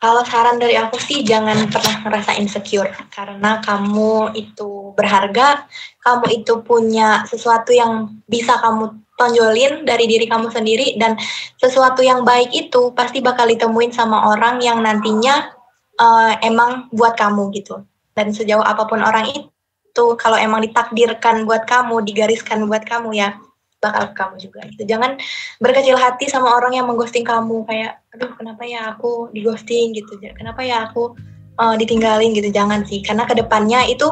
kalau saran dari aku sih jangan pernah ngerasa insecure karena kamu itu berharga, kamu itu punya sesuatu yang bisa kamu tonjolin dari diri kamu sendiri dan sesuatu yang baik itu pasti bakal ditemuin sama orang yang nantinya uh, emang buat kamu gitu. Dan sejauh apa pun orang itu kalau emang ditakdirkan buat kamu, digariskan buat kamu ya bakal ke kamu juga gitu. Jangan berkecil hati sama orang yang mengghosting kamu kayak aduh kenapa ya aku di ghosting gitu. Kenapa ya aku uh, ditinggalin gitu. Jangan sih karena ke depannya itu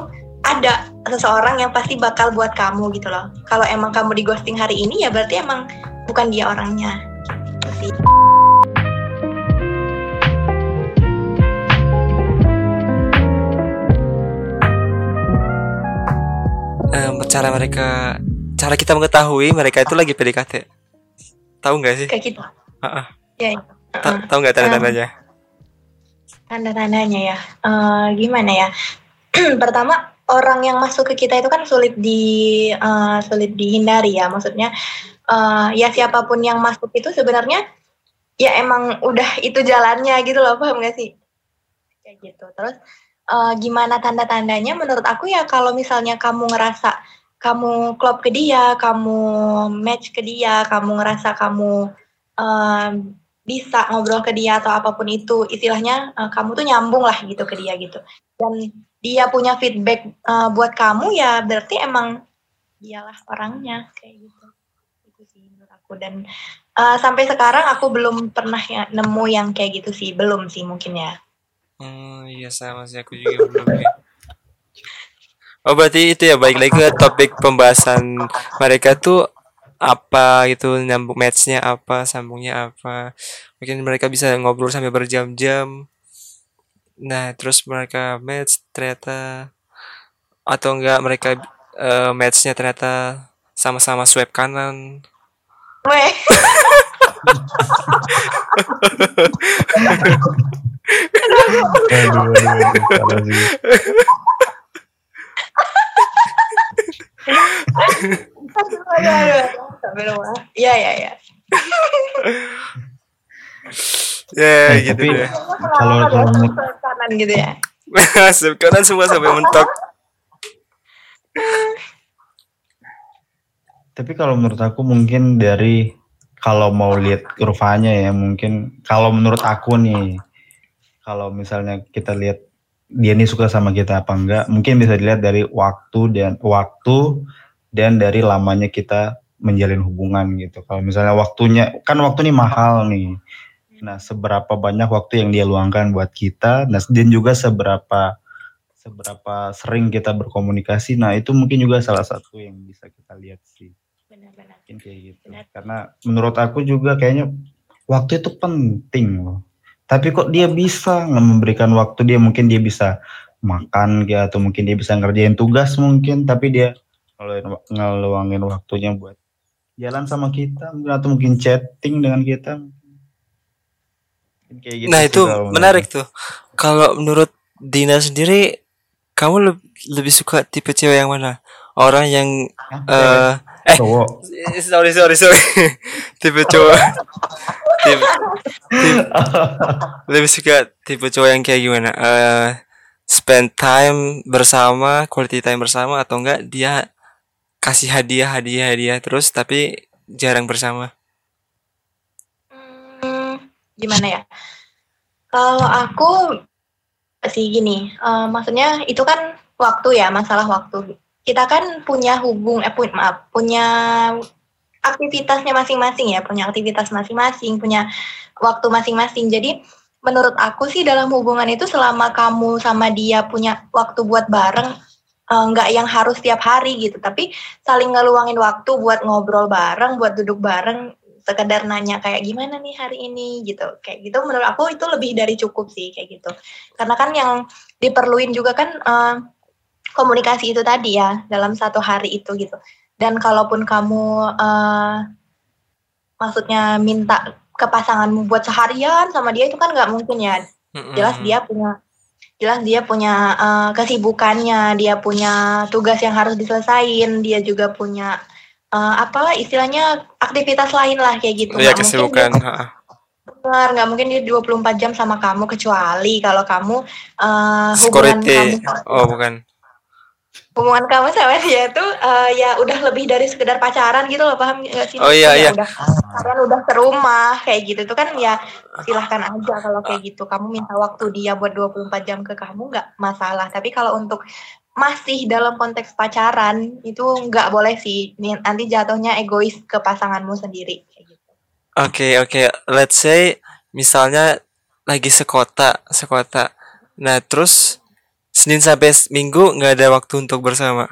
ada seseorang yang pasti bakal buat kamu gitu loh. Kalau emang kamu di ghosting hari ini ya berarti emang bukan dia orangnya. Gitu sih. Cara mereka cara kita mengetahui mereka itu lagi PDKT tahu nggak sih? Kayak gitu. Uh -uh. ya, ya. Uh, tahu nggak tanda-tandanya tanda-tandanya ya. Uh, gimana ya? Pertama orang yang masuk ke kita itu kan sulit di uh, sulit dihindari ya. Maksudnya uh, ya siapa pun yang masuk itu sebenarnya ya emang udah itu jalannya gitu loh. Paham gak sih? Kayak gitu. Terus uh, gimana tanda-tandanya? Menurut aku ya kalau misalnya kamu ngerasa kamu klop ke dia, kamu match ke dia, kamu ngerasa kamu uh, bisa ngobrol ke dia atau apa pun itu, istilahnya uh, kamu tuh nyambung lah gitu ke dia gitu. Dan dia punya feedback uh, buat kamu ya berarti emang dialah orangnya kayak gitu. Itu sih menurut aku dan uh, sampai sekarang aku belum pernah ya, nemu yang kayak gitu sih, belum sih mungkin ya. Hmm, iya sama sih aku juga belum ya. Oh berarti itu ya baik lagi ke topik pembahasan mereka tuh apa gitu nyambung matchnya apa sambungnya apa. Mungkin mereka bisa ngobrol sampai berjam-jam. Nah terus mereka match ternyata atau enggak mereka uh, matchnya ternyata sama-sama swipe kanan. Weh. aduh, aduh, aduh, Iya iya iya. Ya eh, gitu ya. Kalau kalau kanan gitu ya. kanan semua sampai mentok. Tapi kalau menurut aku mungkin dari kalau mau lihat kurvanya ya mungkin kalau menurut aku nih kalau misalnya kita lihat dia ini suka sama kita apa enggak mungkin bisa dilihat dari waktu dan waktu dan dari lamanya kita menjalin hubungan gitu. Kalau misalnya waktunya kan waktu ini mahal nih. Nah seberapa banyak waktu yang dia luangkan buat kita nah dan juga seberapa seberapa sering kita berkomunikasi nah itu mungkin juga salah satu yang bisa kita lihat sih. Benar-benar. Mungkin kayak gitu. Benar. karena menurut aku juga kayaknya waktu itu penting loh. Tapi kok dia bisa memberikan waktu dia mungkin dia bisa makan ya atau mungkin dia bisa ngerjain tugas mungkin tapi dia ngeluangin waktunya buat jalan sama kita atau mungkin chatting dengan kita. Kayak gitu nah itu menarik tuh. Kalau menurut Dina sendiri kamu lebih, lebih suka tipe cewek yang mana? Orang yang Hah, uh, eh cowok. sorry sorry sorry. Tipe cowok. Tipe, tipe, lebih suka tipe cowok yang kayak gimana? Uh, spend time bersama quality time bersama atau enggak dia kasih hadiah hadiah hadiah terus tapi jarang bersama. Hmm, gimana ya? Kalau aku sih gini uh, maksudnya itu kan waktu ya masalah waktu. Kita kan punya hubung eh maaf punya aktivitasnya masing-masing ya punya aktivitas masing-masing punya waktu masing-masing. Jadi menurut aku sih dalam hubungan itu selama kamu sama dia punya waktu buat bareng nggak uh, yang harus tiap hari gitu. Tapi saling ngeluangin waktu buat ngobrol bareng buat duduk bareng sekedar nanya kayak gimana nih hari ini? gitu. Kayak gitu menurut aku itu lebih dari cukup sih kayak gitu. Karena kan yang diperluin juga kan uh, komunikasi itu tadi ya dalam satu hari itu gitu. Dan kalaupun kamu uh, maksudnya minta ke pasanganmu buat seharian sama dia itu kan nggak mungkin ya. Jelas dia punya jelas dia punya uh, kesibukannya, dia punya tugas yang harus diselesaikan, dia juga punya uh, apa istilahnya aktivitas lain lah kayak gitu. Iya kesibukan. Mungkin Benar, nggak mungkin dia 24 jam sama kamu kecuali kalau kamu uh, hubungan kamu oh bukan hubungan kamu sama dia tuh uh, ya udah lebih dari sekedar pacaran gitu loh paham gak sih? Oh iya ya, iya. Udah kalian udah serumah kayak gitu itu kan ya silahkan aja kalau kayak gitu kamu minta waktu dia buat 24 jam ke kamu nggak masalah tapi kalau untuk masih dalam konteks pacaran itu nggak boleh sih nanti jatuhnya egois ke pasanganmu sendiri kayak gitu. Oke okay, oke okay. let's say misalnya lagi sekota sekota nah terus Senin sampai Minggu nggak ada waktu untuk bersama.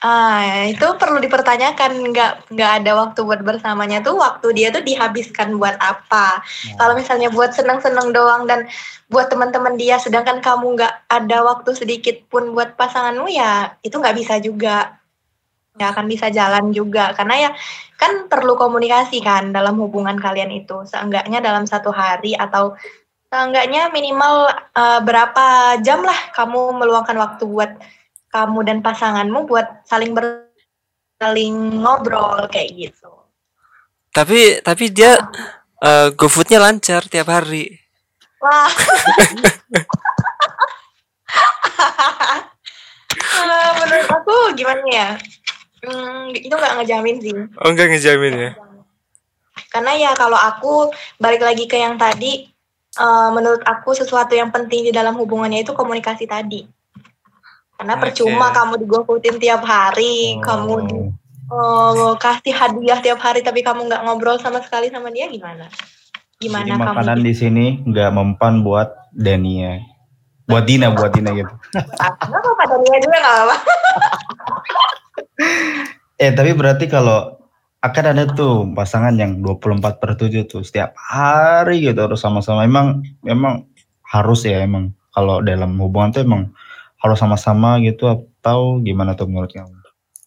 Ah, itu perlu dipertanyakan nggak nggak ada waktu buat bersamanya tuh waktu dia tuh dihabiskan buat apa? Hmm. Kalau misalnya buat seneng-seneng doang dan buat teman-teman dia, sedangkan kamu nggak ada waktu sedikit pun buat pasanganmu ya itu nggak bisa juga nggak akan bisa jalan juga karena ya kan perlu komunikasi kan dalam hubungan kalian itu seenggaknya dalam satu hari atau Seenggaknya minimal uh, berapa jam lah kamu meluangkan waktu buat kamu dan pasanganmu buat saling ber saling ngobrol kayak gitu. Tapi tapi dia uh, GoFoodnya lancar tiap hari. Wah. uh, menurut aku gimana ya? Hmm, itu nggak ngejamin sih. Oh nggak ngejamin ya? Karena ya kalau aku balik lagi ke yang tadi uh, menurut aku sesuatu yang penting di dalam hubungannya itu komunikasi tadi. Karena okay. percuma kamu digokutin tiap hari, oh. kamu di, oh, kasih hadiah tiap hari tapi kamu nggak ngobrol sama sekali sama dia gimana? Gimana Jadi kamu makanan di sini nggak mempan buat Dania. Buat Dina, buat Dina gitu. Enggak apa-apa, Dania juga nggak apa-apa. eh tapi berarti kalau akan ada tuh pasangan yang 24 per 7 tuh setiap hari gitu harus sama-sama emang memang harus ya emang kalau dalam hubungan tuh emang harus sama-sama gitu atau gimana tuh menurut kamu?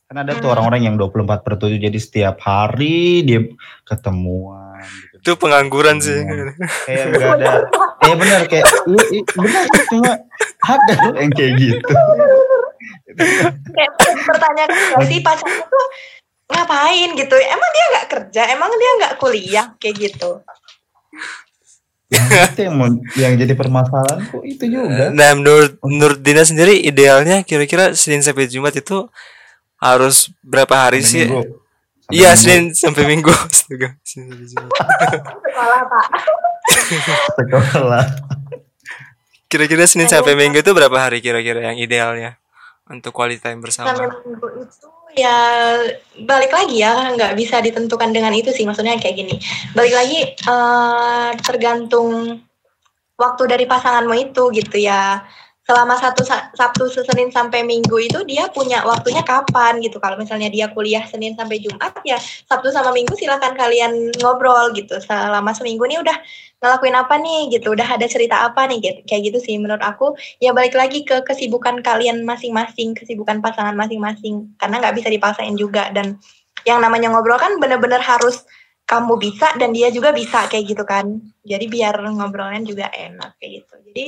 Kan ada tuh orang-orang yang 24 per 7 jadi setiap hari dia ketemuan gitu. Itu pengangguran sih. Kayak enggak ada. Eh benar kayak benar cuma ada yang kayak gitu. kayak pertanyaan sih pacarnya tuh ngapain gitu? Emang dia nggak kerja? Emang dia nggak kuliah? Kayak gitu. Itu yang, yang jadi permasalahan kok itu juga. Nah menurut menurut Dina sendiri idealnya kira-kira Senin sampai Jumat itu harus berapa hari sampai sih? Iya Senin sampai Minggu. Sekolah pak. Sekolah. Kira-kira Senin sampai Minggu itu berapa hari kira-kira yang idealnya untuk quality time bersama. Sampai Minggu itu ya balik lagi ya nggak bisa ditentukan dengan itu sih maksudnya kayak gini. Balik lagi uh, tergantung waktu dari pasanganmu itu gitu ya selama satu Sabtu Senin sampai Minggu itu dia punya waktunya kapan gitu. Kalau misalnya dia kuliah Senin sampai Jumat ya Sabtu sama Minggu silakan kalian ngobrol gitu. Selama seminggu nih udah ngelakuin apa nih gitu udah ada cerita apa nih gitu. Kayak gitu sih menurut aku. Ya balik lagi ke kesibukan kalian masing-masing kesibukan pasangan masing-masing. Karena nggak bisa dipaksain juga. Dan yang namanya ngobrol kan bener-bener harus kamu bisa dan dia juga bisa kayak gitu kan. Jadi biar ngobrolnya juga enak kayak gitu. Jadi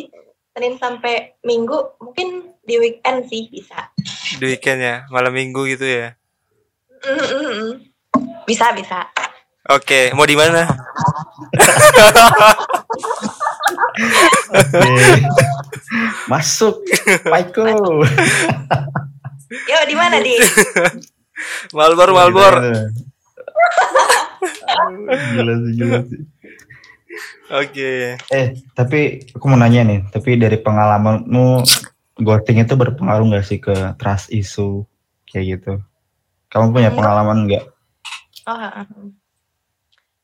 Senin sampai Minggu mungkin di weekend sih bisa. Di weekend ya, malam Minggu gitu ya? Bisa bisa. Oke, mau di mana? Masuk, Paiko. Yuk di mana di? Malbor, Malbor. gila sih, gila sih. Oke. Okay. Eh, tapi aku mau nanya nih, tapi dari pengalamanmu ghosting itu berpengaruh nggak sih ke trust issue kayak gitu? Kamu punya enggak. pengalaman nggak? Oh,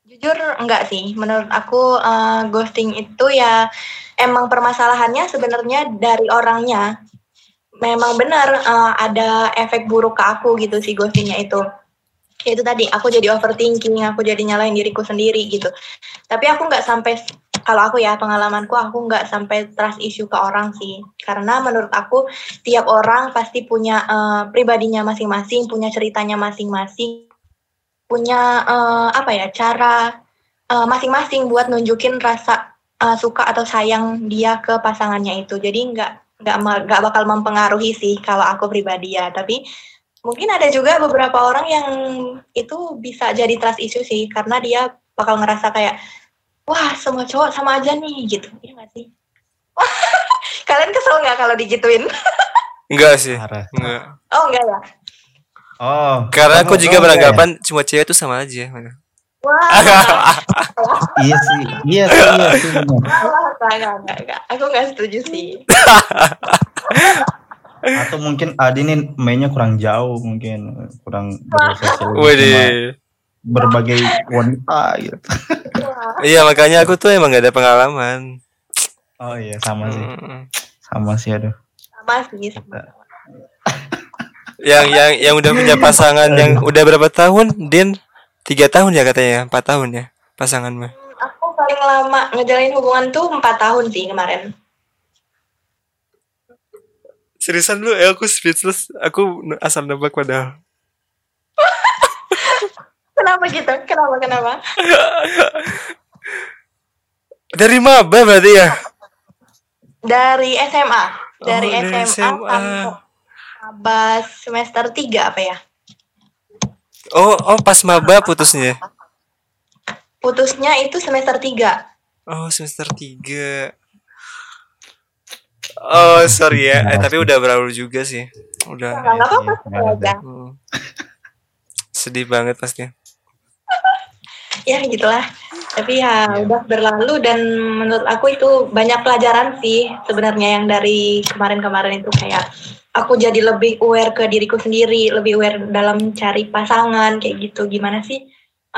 jujur enggak sih. Menurut aku uh, ghosting itu ya emang permasalahannya sebenarnya dari orangnya. Memang benar uh, ada efek buruk ke aku gitu sih ghostingnya itu itu tadi aku jadi overthinking aku jadi nyalain diriku sendiri gitu. Tapi aku nggak sampai kalau aku ya pengalamanku aku nggak sampai trust issue ke orang sih. Karena menurut aku tiap orang pasti punya uh, pribadinya masing-masing punya ceritanya masing-masing punya uh, apa ya cara masing masing-masing buat nunjukin rasa uh, suka atau sayang dia ke pasangannya itu. Jadi nggak nggak nggak bakal mempengaruhi sih kalau aku pribadi ya. Tapi mungkin ada juga beberapa orang yang itu bisa jadi trust issue sih karena dia bakal ngerasa kayak wah semua cowok sama aja nih gitu. Iya gak sih? Kalian kesel nggak kalau digituin? Enggak sih. Enggak oh enggak ya? Oh. Karena aku juga beranggapan ya? cuma cewek itu sama aja. Wah. iya sih, iya sih, iya sih. Enggak, enggak, enggak, Aku enggak setuju sih. Atau mungkin Adi ini mainnya kurang jauh mungkin, kurang bersosialisasi berbagai wanita gitu. iya makanya aku tuh emang gak ada pengalaman. Oh iya sama sih, sama sih aduh. Sama sih. Sama. yang yang yang udah punya pasangan yang udah berapa tahun, Din? Tiga tahun ya katanya, empat tahun ya pasanganmu. Aku paling lama ngejalanin hubungan tuh empat tahun sih kemarin. Seriusan lu, eh aku speechless. Aku asal nebak padahal. kenapa gitu? Kenapa, kenapa? Dari maba berarti ya? Dari SMA. Dari oh, SMA, SMA. maba semester 3 apa ya? Oh, oh pas maba putusnya? Putusnya itu semester 3. Oh, semester 3. Oh, sorry ya. Eh, tapi udah berlalu juga sih. Udah. Enggak apa-apa. Hmm. Sedih banget pasti. ya gitulah. Tapi ya, ya udah berlalu dan menurut aku itu banyak pelajaran sih sebenarnya yang dari kemarin-kemarin itu kayak aku jadi lebih aware ke diriku sendiri, lebih aware dalam cari pasangan kayak gitu. Gimana sih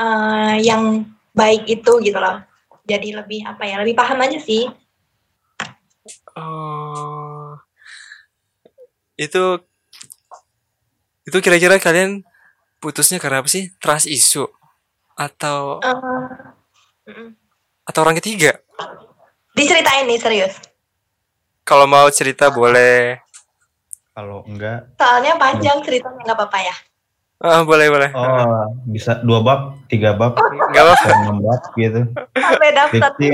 uh, yang baik itu gitu loh. Jadi lebih apa ya, lebih paham aja sih Oh. Itu itu kira-kira kalian putusnya karena apa sih? Trust issue atau uh, atau orang ketiga? Diceritain nih serius. Kalau mau cerita boleh. Kalau enggak. Soalnya panjang ceritanya nggak apa-apa ya. Oh, boleh boleh. Oh, bisa dua bab, tiga bab, nggak apa-apa. Enam bab gitu. Sampai daftar.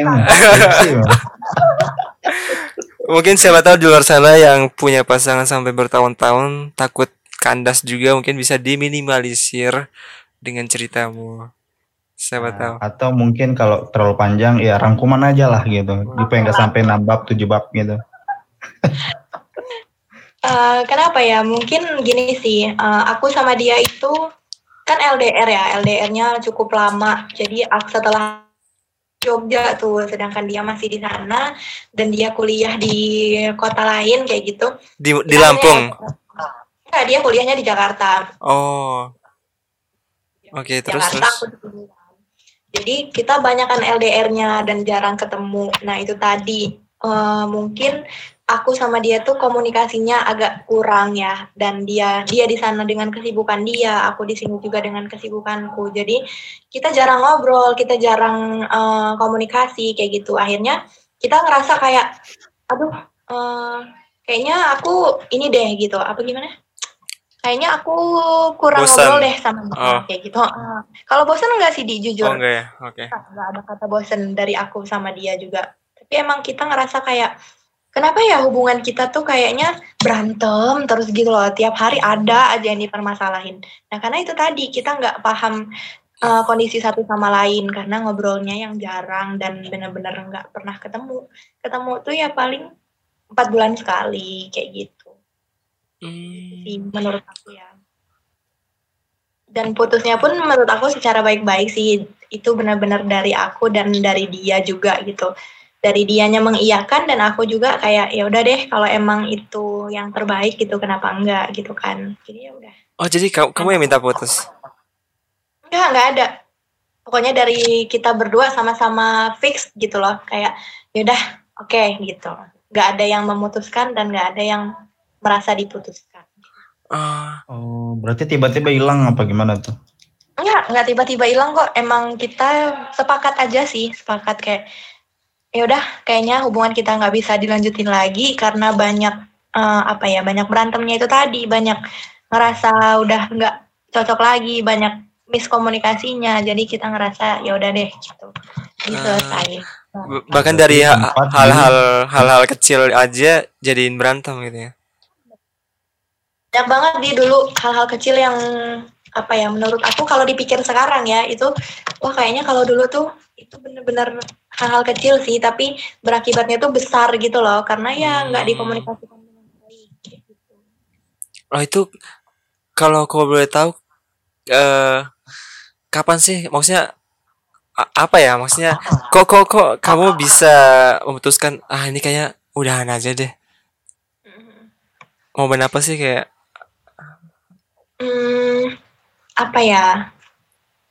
mungkin siapa tahu di luar sana yang punya pasangan sampai bertahun-tahun takut kandas juga mungkin bisa diminimalisir dengan ceritamu. Siapa nah, tahu. atau mungkin kalau terlalu panjang ya rangkuman aja lah gitu. Di pengen sampai enam bab tujuh bab gitu. Uh, kenapa ya? Mungkin gini sih uh, aku sama dia itu kan LDR ya LDR-nya cukup lama. Jadi setelah Jogja tuh, sedangkan dia masih di sana dan dia kuliah di kota lain kayak gitu. Di di Lampung. Enggak, dia kuliahnya di Jakarta. Oh. Oke, okay, terus Jakarta, terus. Jadi kita banyakkan LDR-nya dan jarang ketemu. Nah, itu tadi uh, mungkin aku sama dia tuh komunikasinya agak kurang ya. Dan dia dia di sana dengan kesibukan dia aku di sini juga dengan kesibukanku. Jadi kita jarang ngobrol kita jarang uh, komunikasi kayak gitu. Akhirnya kita ngerasa kayak aduh uh, kayaknya aku ini deh gitu. Apa gimana? Kayaknya aku kurang bosan. ngobrol deh sama dia oh. kayak gitu. Uh, kalau bosan enggak sih di? Jujur. Oh, enggak ya? Oke. Okay. enggak ada kata bosan dari aku sama dia juga. Tapi emang kita ngerasa kayak kenapa ya hubungan kita tuh kayaknya berantem terus gitu loh? Tiap hari ada aja yang dipermasalahin. Nah karena itu tadi kita nggak paham uh, kondisi satu sama lain karena ngobrolnya yang jarang dan benar-benar nggak pernah ketemu. Ketemu tuh ya paling empat bulan sekali kayak gitu. Hmm. sih menurut aku ya. Dan putusnya pun menurut aku secara baik-baik sih itu benar-benar dari aku dan dari dia juga gitu dari dianya mengiyakan dan aku juga kayak ya udah deh kalau emang itu yang terbaik gitu kenapa enggak? gitu kan. Jadi ya udah. Oh jadi kamu kamu yang minta putus? Enggak enggak ada. Pokoknya dari kita berdua sama-sama fix gitu loh. Kayak ya udah oke okay, gitu. Nggak ada yang memutuskan dan nggak ada yang merasa diputuskan. Uh. oh berarti tiba-tiba hilang apa gimana tuh? Enggak, enggak tiba-tiba hilang kok. Emang kita sepakat aja sih, sepakat kayak ya udah kayaknya hubungan kita nggak bisa dilanjutin lagi karena banyak uh, apa ya banyak berantemnya itu tadi. Banyak ngerasa udah nggak cocok lagi banyak miskomunikasinya. Jadi kita ngerasa ya udah deh gitu. Selesai. uh, bahkan dari hal-hal hal-hal kecil aja jadiin berantem gitu ya. Banyak banget di dulu hal-hal kecil yang apa ya menurut aku kalau dipikir sekarang ya itu wah kayaknya kalau dulu tuh itu bener-bener hal-hal kecil sih tapi berakibatnya tuh besar gitu loh karena ya nggak hmm. dikomunikasikan dengan baik gitu. Oh itu kalau kau boleh tahu uh, kapan sih maksudnya apa ya maksudnya kok kok kok kamu bisa memutuskan ah ini kayak udahan aja deh mau apa sih kayak hmm, apa ya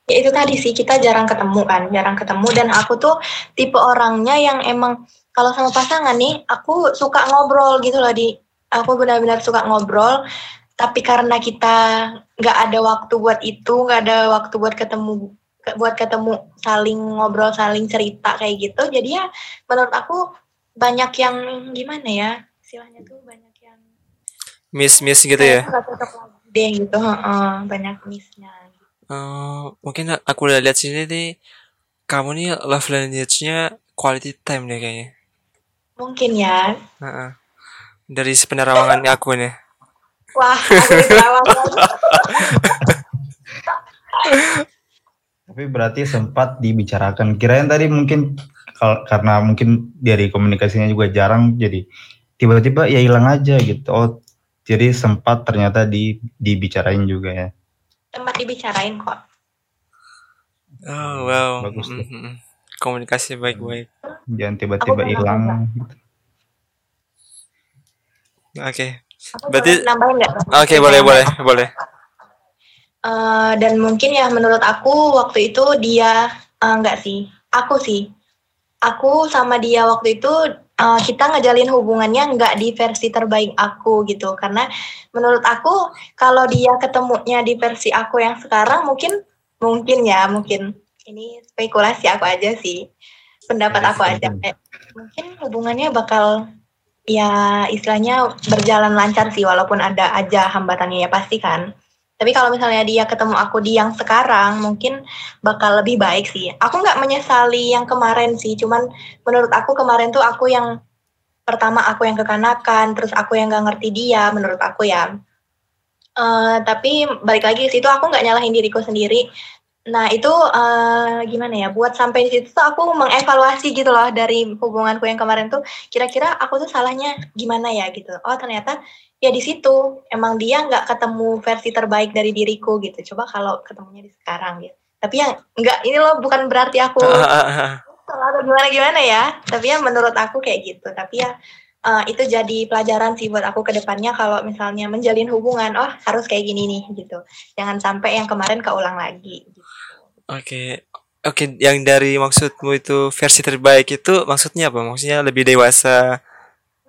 ya itu tadi sih kita jarang ketemu kan jarang ketemu. Dan aku tuh tipe orangnya yang emang kalau sama pasangan nih aku suka ngobrol gitu loh di. Aku benar-benar suka ngobrol tapi karena kita nggak ada waktu buat itu nggak ada waktu buat ketemu buat ketemu saling ngobrol saling cerita kayak gitu jadi ya menurut aku banyak yang gimana ya istilahnya tuh banyak yang miss miss gitu ya deh gitu uh, banyak missnya Uh, mungkin aku udah lihat sini nih, kamu nih love language-nya quality time deh kayaknya. Mungkin ya. Uh -uh. Dari penerawangan aku nih. Wah, aku Tapi berarti sempat dibicarakan. Kirain tadi mungkin karena mungkin dari komunikasinya juga jarang, jadi tiba-tiba ya hilang aja gitu. Oh, jadi sempat ternyata di dibicarain juga ya tempat dibicarain kok. Oh wow, bagus mm -hmm. komunikasi baik-baik. Jangan tiba-tiba hilang. Oke, berarti Oke okay, boleh boleh boleh. Uh, dan mungkin ya menurut aku waktu itu dia uh, enggak sih, aku sih, aku sama dia waktu itu uh, kita ngejalin hubungannya nggak di versi terbaik aku gitu. Karena menurut aku kalau dia ketemunya di versi aku yang sekarang mungkin mungkin ya mungkin. Ini spekulasi aku aja sih. Pendapat aku aja. eh, mungkin hubungannya bakal ya istilahnya berjalan lancar sih walaupun ada aja hambatannya ya pasti kan tapi kalau misalnya dia ketemu aku di yang sekarang, mungkin bakal lebih baik sih. Aku nggak menyesali yang kemarin sih, cuman menurut aku kemarin tuh aku yang pertama aku yang kekanakan, terus aku yang nggak ngerti dia, menurut aku ya. Uh, tapi balik lagi situ aku nggak nyalahin diriku sendiri. Nah itu uh, gimana ya? Buat sampai di situ tuh aku mengevaluasi gitu loh dari hubunganku yang kemarin tuh. Kira-kira aku tuh salahnya gimana ya gitu. Oh ternyata ya di situ emang dia nggak ketemu versi terbaik dari diriku gitu coba kalau ketemunya di sekarang gitu tapi yang nggak ini loh bukan berarti aku atau gimana gimana ya tapi ya menurut aku kayak gitu tapi ya uh, itu jadi pelajaran sih buat aku ke depannya kalau misalnya menjalin hubungan oh harus kayak gini nih gitu jangan sampai yang kemarin keulang lagi gitu. Oke okay. Oke, okay, yang dari maksudmu itu versi terbaik itu maksudnya apa? Maksudnya lebih dewasa?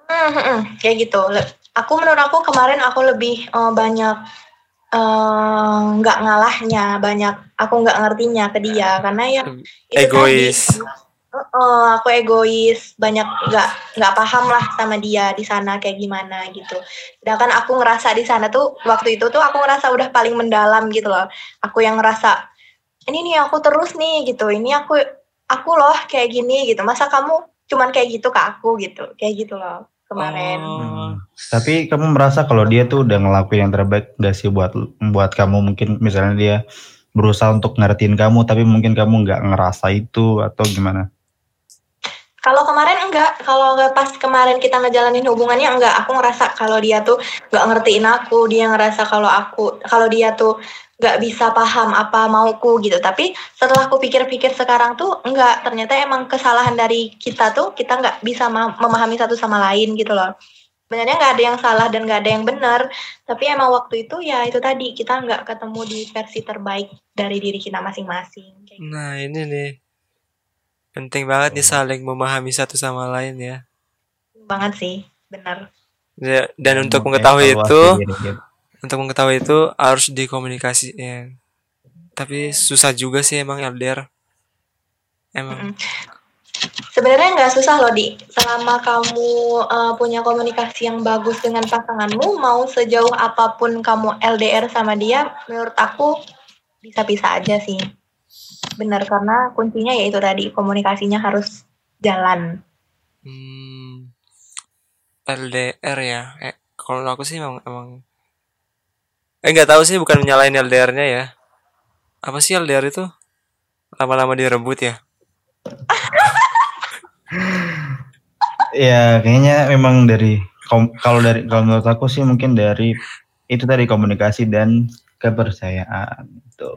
Hmm, hmm, hmm kayak gitu aku menurut aku kemarin aku lebih uh, banyak eh, nggak uh, ngalahnya banyak aku nggak ngertinya ke dia karena ya egois tadi, uh, aku egois banyak nggak nggak paham lah sama dia di sana kayak gimana gitu sedangkan aku ngerasa di sana tuh waktu itu tuh aku ngerasa udah paling mendalam gitu loh aku yang ngerasa ini nih aku terus nih gitu. Ini aku aku loh kayak gini gitu. Masa kamu cuman kayak gitu ke aku gitu. Kayak gitu loh kemarin. Oh. Tapi kamu merasa kalau dia tuh udah ngelakuin yang terbaik gak sih buat buat kamu? Mungkin misalnya dia berusaha untuk ngertiin kamu tapi mungkin kamu nggak ngerasa itu atau gimana? Kalau kemarin enggak, kalau pas kemarin kita ngejalanin hubungannya enggak, aku ngerasa kalau dia tuh nggak ngertiin aku, dia ngerasa kalau aku, kalau dia tuh nggak bisa paham apa mauku gitu. Tapi setelah aku pikir-pikir sekarang tuh enggak ternyata emang kesalahan dari kita tuh kita nggak bisa memahami satu sama lain gitu loh. Sebenarnya nggak ada yang salah dan nggak ada yang benar. Tapi emang waktu itu ya itu tadi kita nggak ketemu di versi terbaik dari diri kita masing-masing gitu. nah ini nih. Penting banget nih saling memahami satu sama lain ya. Banget sih benar. Ya, dan untuk mengetahui itu untuk mengetahui itu harus dikomunikasikan tapi susah juga sih emang LDR emang. Sebenarnya nggak susah loh di. Selama kamu uh, punya komunikasi yang bagus dengan pasanganmu mau sejauh apa pun kamu LDR sama dia menurut aku bisa-bisa aja sih. Benar karena kuncinya yaitu tadi komunikasinya harus jalan. Hmm, LDR ya. Eh, kalau aku sih emang emang Eh nggak tahu sih bukan menyalahin LDR-nya ya. Apa sih LDR itu? Lama-lama direbut ya? ya kayaknya memang dari kalau dari kalau menurut aku sih mungkin dari itu tadi komunikasi dan kepercayaan itu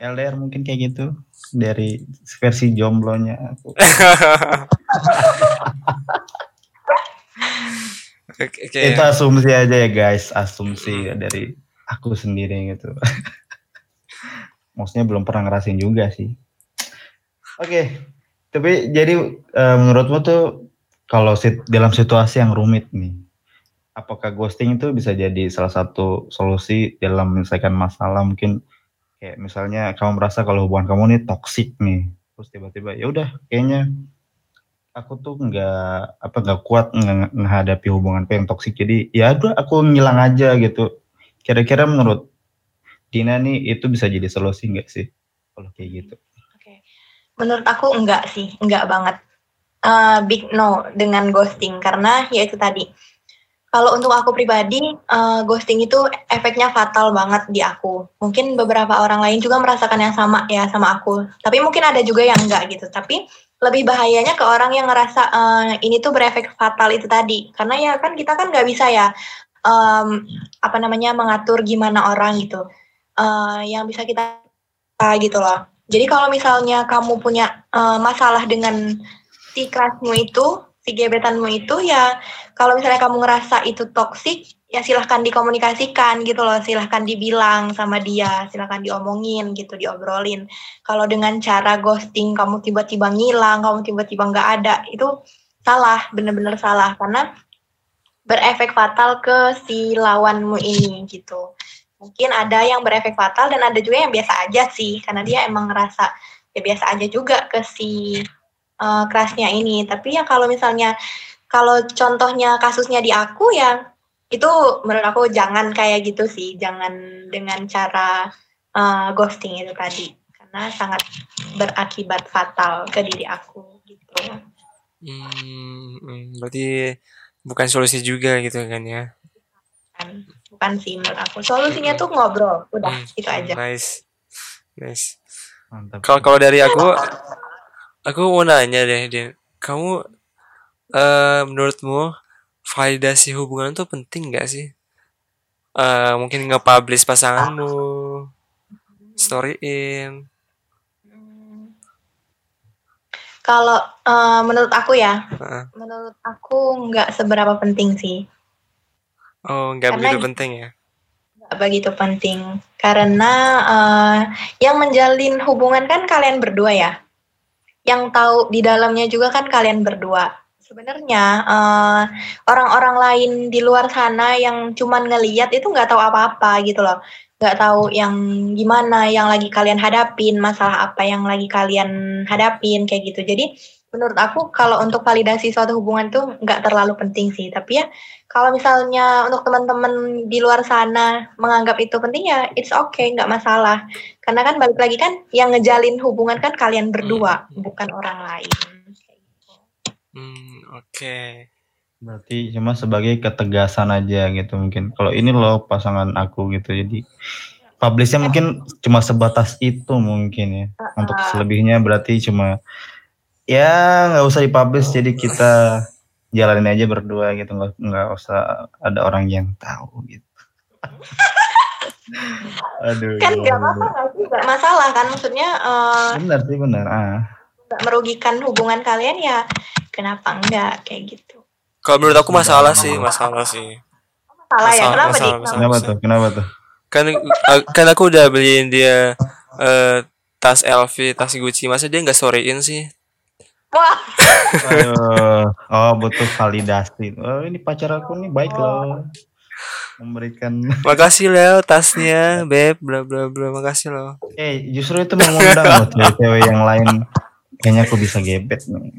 LDR mungkin kayak gitu dari versi jomblonya aku okay, itu asumsi aja ya guys asumsi hmm. dari aku sendiri gitu maksudnya belum pernah ngerasain juga sih oke okay. tapi jadi uh, menurutmu tuh kalau sit dalam situasi yang rumit nih apakah ghosting itu bisa jadi salah satu solusi dalam menyelesaikan masalah mungkin kayak misalnya kamu merasa kalau hubungan kamu ini toksik nih terus tiba-tiba ya udah kayaknya aku tuh nggak apa nggak kuat menghadapi hubungan yang toksik jadi ya udah aku ngilang aja gitu kira-kira menurut Dina nih itu bisa jadi solusi nggak sih kalau kayak gitu? Oke, menurut aku enggak sih, enggak banget. Uh, big no dengan ghosting karena ya itu tadi kalau untuk aku pribadi, uh, ghosting itu efeknya fatal banget di aku. Mungkin beberapa orang lain juga merasakan yang sama ya sama aku. Tapi mungkin ada juga yang enggak gitu. Tapi lebih bahayanya ke orang yang ngerasa uh, ini tuh berefek fatal itu tadi. Karena ya kan kita kan nggak bisa ya um, apa namanya mengatur gimana orang gitu. Uh, yang bisa kita gitu loh. Jadi kalau misalnya kamu punya uh, masalah dengan si kelasmu itu si gebetanmu itu ya kalau misalnya kamu ngerasa itu toksik ya silahkan dikomunikasikan gitu loh silahkan dibilang sama dia silahkan diomongin gitu diobrolin. Kalau dengan cara ghosting kamu tiba-tiba ngilang kamu tiba-tiba nggak ada itu salah bener-bener salah. Karena berefek fatal ke si lawanmu ini gitu. Mungkin ada yang berefek fatal dan ada juga yang biasa aja sih karena dia emang ngerasa ya biasa aja juga ke si uh, kerasnya ini. Tapi ya kalau misalnya kalau contohnya kasusnya di aku ya itu menurut aku jangan kayak gitu sih, jangan dengan cara uh, ghosting itu tadi karena sangat berakibat fatal ke diri aku gitu. Hmm, hmm berarti bukan solusi juga gitu kan ya? Bukan, bukan sih menurut aku. Solusinya hmm. tuh ngobrol, udah hmm, itu aja. Nice, nice. Kalau kalau dari aku aku mau nanya deh, Din. Kamu uh, menurutmu validasi hubungan itu penting gak sih? Uh, mungkin nge-publish pasanganmu, storyin. Kalau uh, menurut aku ya, uh. menurut aku nggak seberapa penting sih. Oh, nggak begitu penting ya? Nggak begitu penting, karena uh, yang menjalin hubungan kan kalian berdua ya yang tahu di dalamnya juga kan kalian berdua. Sebenarnya eh, orang-orang lain di luar sana yang cuman ngeliat itu nggak tahu apa-apa gitu loh, nggak tahu yang gimana yang lagi kalian hadapin, masalah apa yang lagi kalian hadapin kayak gitu. Jadi menurut aku kalau untuk validasi suatu hubungan tuh nggak terlalu penting sih tapi ya kalau misalnya untuk teman-teman di luar sana menganggap itu penting ya it's okay nggak masalah karena kan balik lagi kan yang ngejalin hubungan kan kalian berdua hmm. bukan orang lain oke. Okay. berarti cuma sebagai ketegasan aja gitu mungkin. Kalau ini loh pasangan aku gitu. Jadi publishnya mungkin cuma sebatas itu mungkin ya. Untuk selebihnya berarti cuma ya nggak usah dipublish. Jadi kita jalanin aja berdua gitu. Nggak nggak usah ada orang yang tahu gitu. Aduh kan nggak apa-apa nggak masalah kan maksudnya uh, benar sih benar. Ah nggak merugikan hubungan kalian ya kenapa enggak kayak gitu kalau menurut aku masalah sih masalah sih masalah, ya kenapa masalah, masalah, kenapa tuh kenapa tuh kan uh, kan aku udah beliin dia uh, tas LV tas Gucci masa dia nggak sorryin sih Wah. oh butuh validasi. Oh ini pacar aku nih baik loh. Memberikan. Makasih loh tasnya, beb, bla bla bla. Makasih loh. Eh justru itu mengundang loh cewek-cewek yang lain. Kayaknya aku bisa gebet nih.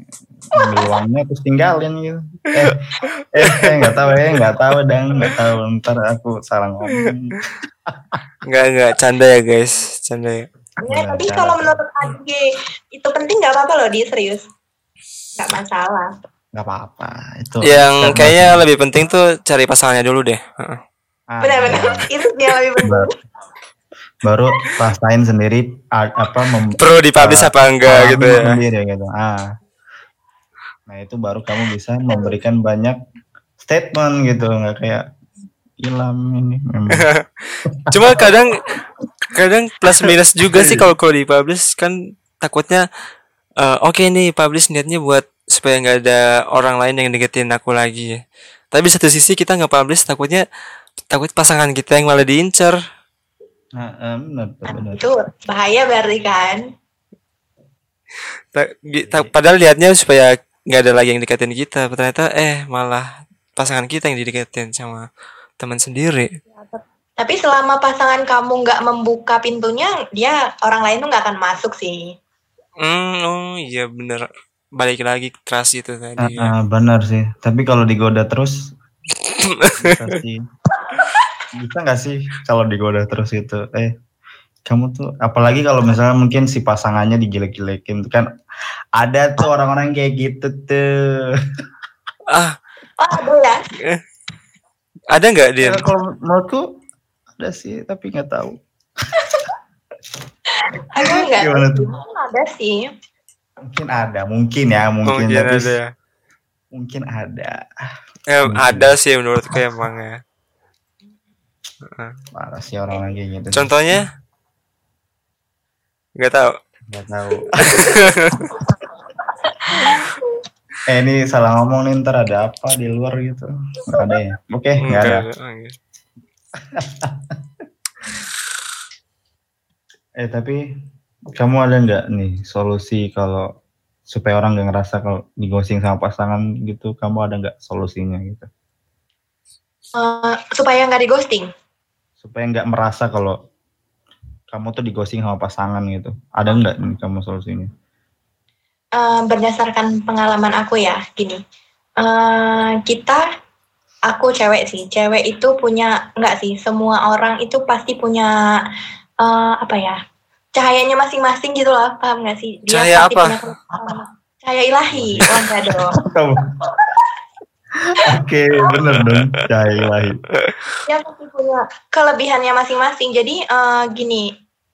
Ambil uangnya terus tinggalin gitu. Eh, eh, eh nggak tahu ya, nggak tahu dan nggak tahu. Ntar aku salah ngomong. Nggak nggak canda ya guys, canda ya. Ya, tapi kalau menurut Agi itu penting nggak apa-apa loh dia serius nggak masalah nggak apa-apa itu yang kayaknya lebih penting tuh cari pasangannya dulu deh Ah, Benar-benar iya. itu dia lebih benar. Baru rasain sendiri apa mem perlu dipublish uh, apa enggak gitu ya. Sendiri gitu. Ah. Nah, itu baru kamu bisa memberikan banyak statement gitu, nggak kayak ilham ini Cuma kadang kadang plus minus juga sih kalau kalau dipublish kan takutnya uh, oke okay nih publish niatnya buat supaya nggak ada orang lain yang deketin aku lagi. Tapi satu sisi kita nggak publish takutnya takut pasangan kita yang malah diincar. Nah, um, benar, benar. Itu bahaya berarti kan. Padahal liatnya supaya nggak ada lagi yang deketin kita, ternyata eh malah pasangan kita yang dideketin sama teman sendiri. Tapi selama pasangan kamu nggak membuka pintunya, dia orang lain tuh nggak akan masuk sih. Hmm, oh iya bener. Balik lagi trust itu tadi. Uh, uh, bener sih. Tapi kalau digoda terus. Bisa nggak sih kalau digoda terus itu? Eh, kamu tuh apalagi kalau misalnya mungkin si pasangannya dijelek-jelekin tuh kan ada tuh orang-orang kayak gitu tuh. Ah. Oh, ada ya? Eh, ada nggak dia ya, kalau menurutku ada sih tapi nggak tahu. Ada nggak? Gimana tuh? Ada sih. Mungkin ada mungkin ya mungkin, mungkin tapi ada. Ya. mungkin ada. Eh, mungkin. ada sih menurutku emang ya Parah sih orang lagi gitu. Contohnya? Gak tahu. Gak tahu. eh ini salah ngomong nih ntar ada apa di luar gitu. Gak ada ya? Oke, okay, gak ada. eh tapi kamu ada nggak nih solusi kalau supaya orang nggak ngerasa kalau digosing sama pasangan gitu kamu ada nggak solusinya gitu uh, supaya nggak digosting supaya nggak merasa kalau kamu tuh digosing sama pasangan gitu. Ada nggak nih kamu solusinya? Uh, berdasarkan pengalaman aku ya gini. Uh, kita aku cewek sih. Cewek itu punya nggak sih semua orang itu pasti punya uh, apa ya cahayanya masing-masing gitu loh. Paham nggak sih? Dia cahaya pasti apa? punya cahaya ilahi. Oh enggak dong Oke, bener dong, ilahi. Ya pasti punya kelebihannya masing-masing. Jadi uh, gini,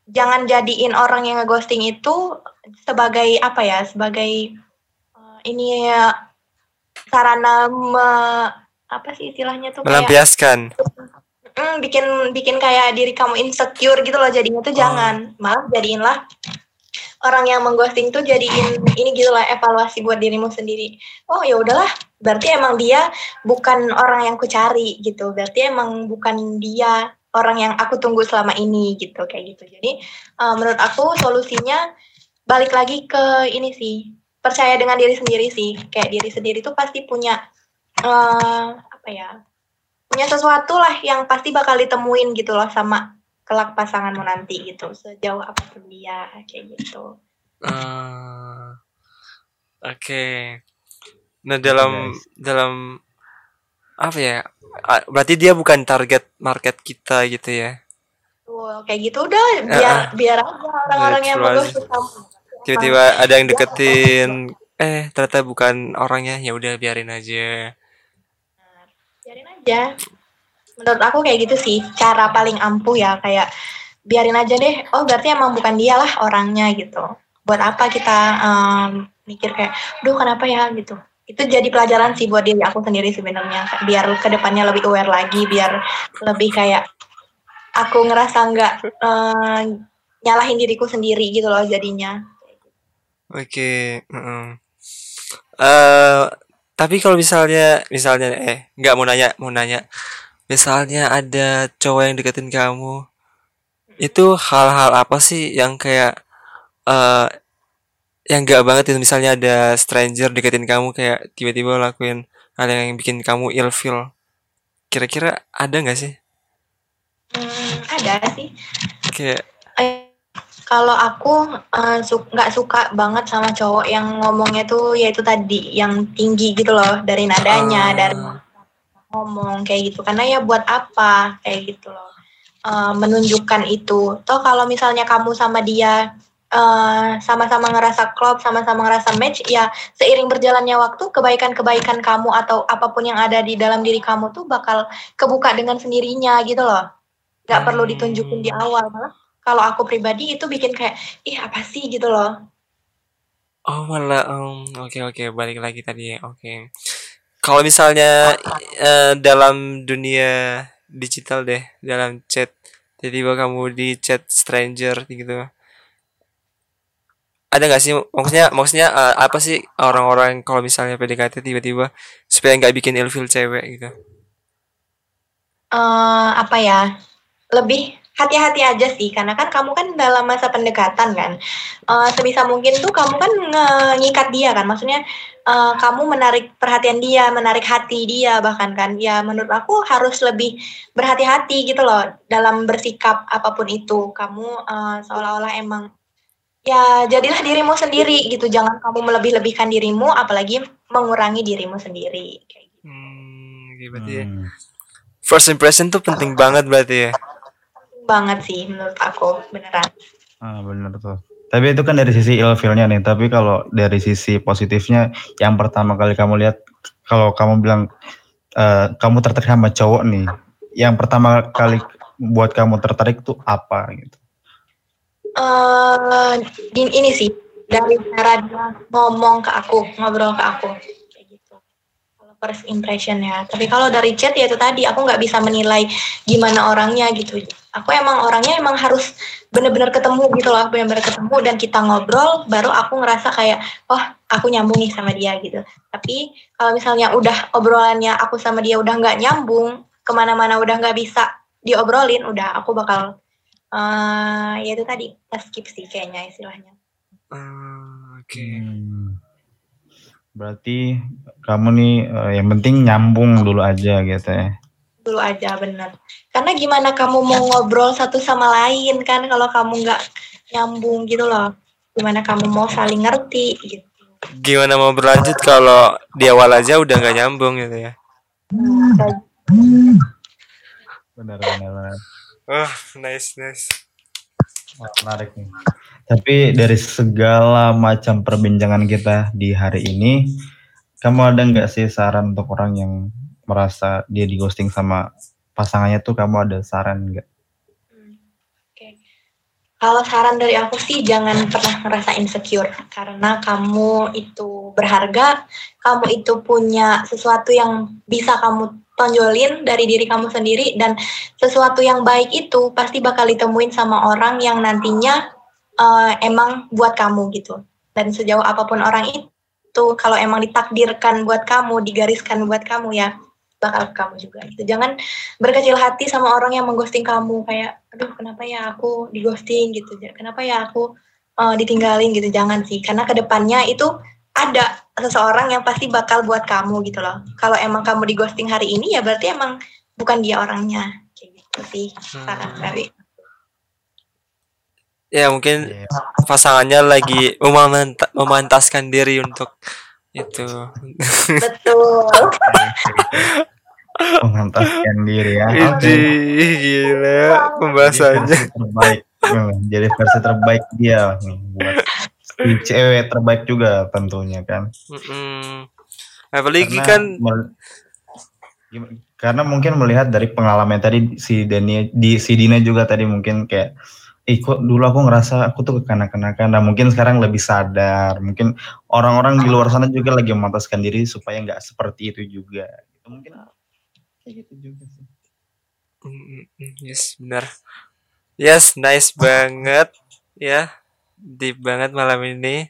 jangan jadiin orang yang ngeghosting itu sebagai apa ya? Sebagai uh, ini ya sarana me, apa sih istilahnya tuh? Melampiaskan. mm, bikin bikin kayak diri kamu insecure gitu loh. Jadinya tuh oh. jangan, malah jadiinlah orang yang mengghosting tuh jadiin ini gitu lah evaluasi buat dirimu sendiri. Oh ya udahlah, berarti emang dia bukan orang yang ku cari gitu. Berarti emang bukan dia orang yang aku tunggu selama ini gitu kayak gitu. Jadi uh, menurut aku solusinya balik lagi ke ini sih percaya dengan diri sendiri sih. Kayak diri sendiri tuh pasti punya uh, apa ya? Punya sesuatu lah yang pasti bakal ditemuin gitu loh sama kelak pasanganmu nanti gitu sejauh apa pun dia kayak gitu. Uh, Oke. Okay. Nah dalam yes. dalam apa ya? Berarti dia bukan target market kita gitu ya? Oh, kayak gitu udah biar uh, biar aja orang-orang yang bagus Tiba-tiba ada yang deketin, eh ternyata bukan orangnya, ya udah biarin aja. Biarin aja menurut aku kayak gitu sih cara paling ampuh ya kayak biarin aja deh. Oh berarti emang bukan dia lah orangnya gitu. Buat apa kita um, mikir kayak duh kenapa ya? gitu. Itu jadi pelajaran sih buat diri aku sendiri sebenarnya. Biar ke depannya lebih aware lagi biar lebih kayak aku ngerasa nggak uh, nyalahin diriku sendiri gitu loh jadinya. Oke okay. uh uh, tapi kalau misalnya misalnya eh nggak mau nanya mau nanya misalnya ada cowok yang deketin kamu itu hal-hal apa sih yang kayak uh, yang gak banget itu? Misalnya ada stranger deketin kamu kayak tiba-tiba lakuin hal yang bikin kamu ilfeel. Kira-kira ada nggak sih? Hmm, ada sih. Kayak eh, kalau aku nggak uh, su suka banget sama cowok yang ngomongnya tuh yaitu tadi yang tinggi gitu loh dari nadanya uh. dari ngomong kayak gitu karena ya buat apa kayak gitu loh uh, menunjukkan itu toh kalau misalnya kamu sama dia sama sama-sama ngerasa klop, sama-sama ngerasa match, ya seiring berjalannya waktu kebaikan-kebaikan kamu atau apa pun yang ada di dalam diri kamu tuh bakal kebuka dengan sendirinya gitu loh. Gak hmm. perlu ditunjukin di awal malah. Kalau aku pribadi itu bikin kayak ih apa sih gitu loh. Oh malah, um, oke okay, oke okay. balik lagi tadi oke. Okay. Kalau misalnya uh, dalam dunia digital deh, dalam chat, tiba-tiba kamu di chat stranger gitu, ada nggak sih? Maksudnya maksudnya uh, apa sih orang-orang kalau misalnya PDKT tiba-tiba supaya nggak bikin ilfil cewek gitu? Uh, apa ya? Lebih hati-hati aja sih karena kan kamu kan dalam masa pendekatan kan uh, sebisa mungkin tuh kamu kan ngikat dia kan maksudnya uh, kamu menarik perhatian dia menarik hati dia bahkan kan ya menurut aku harus lebih berhati-hati gitu loh dalam bersikap apa pun itu kamu uh, seolah-olah emang ya jadilah dirimu sendiri gitu jangan kamu melebih-lebihkan dirimu apalagi mengurangi dirimu sendiri kayak gitu. Hmm, gitu berarti ya. Hmm. First impression tuh penting banget berarti ya. Banget sih menurut aku beneran. Ah bener tuh. Tapi itu kan dari sisi ilfilnya nih. Tapi kalau dari sisi positifnya, yang pertama kali kamu lihat, kalau kamu bilang uh, kamu tertarik sama cowok nih, yang pertama kali buat kamu tertarik tuh apa gitu? uh, ini sih dari cara dia ngomong ke aku, ngobrol ke aku first impression ya. Tapi kalau dari chat ya itu tadi aku nggak bisa menilai gimana orangnya gitu. Aku emang orangnya emang harus bener-bener ketemu gitu loh, bener-bener ketemu dan kita ngobrol, baru aku ngerasa kayak, oh aku nyambung nih sama dia gitu. Tapi kalau misalnya udah obrolannya aku sama dia udah nggak nyambung, ke mana-mana udah nggak bisa diobrolin, udah aku bakal uh, ya itu tadi skip sih kayaknya istilahnya. Uh, Oke. Okay. Berarti kamu nih uh, yang penting nyambung dulu aja gitu ya. Dulu aja bener. Karena gimana kamu mau ngobrol satu sama lain kan kalau kamu nggak nyambung gitu loh. Gimana kamu mau saling ngerti gitu. Gimana mau berlanjut kalau di awal aja udah nggak nyambung gitu ya. Benar benar benar. Oh, nice, nice. Oh, menarik nih. Tapi dari segala macam perbincangan kita di hari ini, kamu ada nggak sih saran untuk orang yang merasa dia di ghosting sama pasangannya tuh kamu ada saran nggak? Hmm, Oke, kalau saran dari aku sih jangan pernah ngerasa insecure karena kamu itu berharga, kamu itu punya sesuatu yang bisa kamu tonjolin dari diri kamu sendiri dan sesuatu yang baik itu pasti bakal ditemuin sama orang yang nantinya uh, emang buat kamu gitu. Dan sejauh apa pun orang itu kalau emang ditakdirkan buat kamu, digariskan buat kamu ya bakal kamu juga gitu. Jangan berkecil hati sama orang yang mengghosting kamu kayak aduh kenapa ya aku dighosting gitu. Kenapa ya aku uh, ditinggalin gitu. Jangan sih karena ke depannya itu ada seseorang yang pasti bakal buat kamu gitu loh. Kalau emang kamu di ghosting hari ini ya berarti emang bukan dia orangnya. Kayak gitu sih saran hmm. Ya mungkin iya. pasangannya lagi memantaskan diri untuk itu. Betul. memantaskan diri ya. Oke. Gila pembahasannya. Terbaik. Jadi versi terbaik dia nih buat cewek terbaik juga tentunya kan. Mm-mm. Apalagi karena kan karena mungkin melihat dari pengalaman tadi si Dani di si Dina juga tadi mungkin kayak Kok dulu aku ngerasa aku tuh kekanak-kanakan Nah mungkin sekarang lebih sadar Mungkin orang-orang di luar sana juga lagi memantaskan diri Supaya nggak seperti itu juga gitu. Mungkin kayak gitu juga sih Yes benar Yes nice banget Ya deep banget malam ini.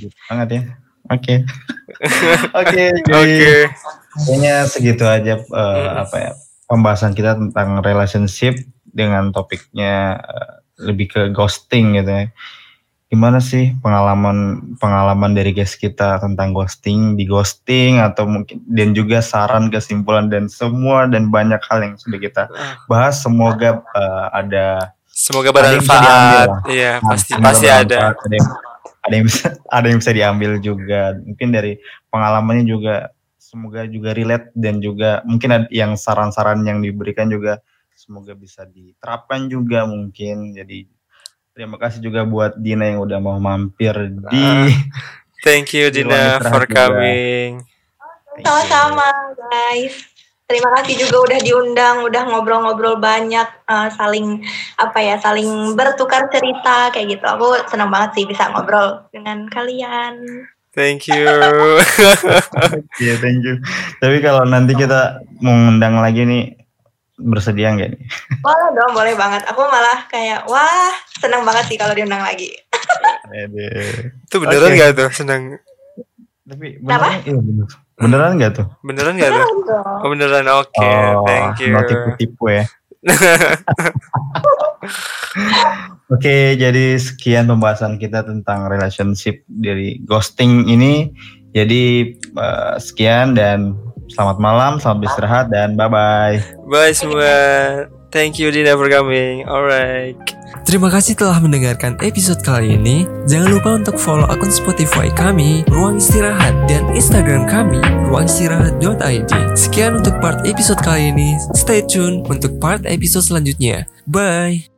deep banget ya. Oke. Oke. Oke. Kayaknya segitu aja uh, hmm. apa ya pembahasan kita tentang relationship dengan topiknya uh, lebih ke ghosting gitu ya. Gimana sih pengalaman pengalaman dari guys kita tentang ghosting, di ghosting atau mungkin dan juga saran kesimpulan dan semua dan banyak hal yang sudah kita ah. bahas. Semoga uh, ada Semoga bermanfaat. Iya, nah, pasti pasti ada. Ada yang, ada yang bisa ada yang bisa diambil juga. Mungkin dari pengalamannya juga semoga juga relate dan juga mungkin ada yang saran-saran yang diberikan juga semoga bisa diterapkan juga mungkin. Jadi Terima kasih juga buat Dina yang udah mau mampir di. Uh, thank you Dina for coming. Sama-sama guys. Terima kasih juga udah diundang, udah ngobrol-ngobrol banyak, uh, saling apa ya, saling bertukar cerita kayak gitu. Aku senang banget sih bisa ngobrol dengan kalian. Thank you. Iya, yeah, thank you. Tapi kalau nanti kita mengundang lagi nih, bersedia nggak nih? Boleh dong, boleh banget. Aku malah kayak, wah, senang banget sih kalau diundang lagi. Itu beneran nggak okay. tuh senang? Tapi beneran, iya bener. Beneran nggak tuh? Beneran nggak tuh? Oh beneran, oke, okay, oh, thank you. tipu-tipu ya. Oke, okay, jadi sekian pembahasan kita tentang relationship dari ghosting ini. Jadi uh, sekian dan selamat malam, selamat beristirahat dan bye bye. Bye semua. Thank you Dina for coming. Alright. Terima kasih telah mendengarkan episode kali ini. Jangan lupa untuk follow akun Spotify kami, Ruang Istirahat, dan Instagram kami, ruangistirahat.id. Sekian untuk part episode kali ini. Stay tune untuk part episode selanjutnya. Bye!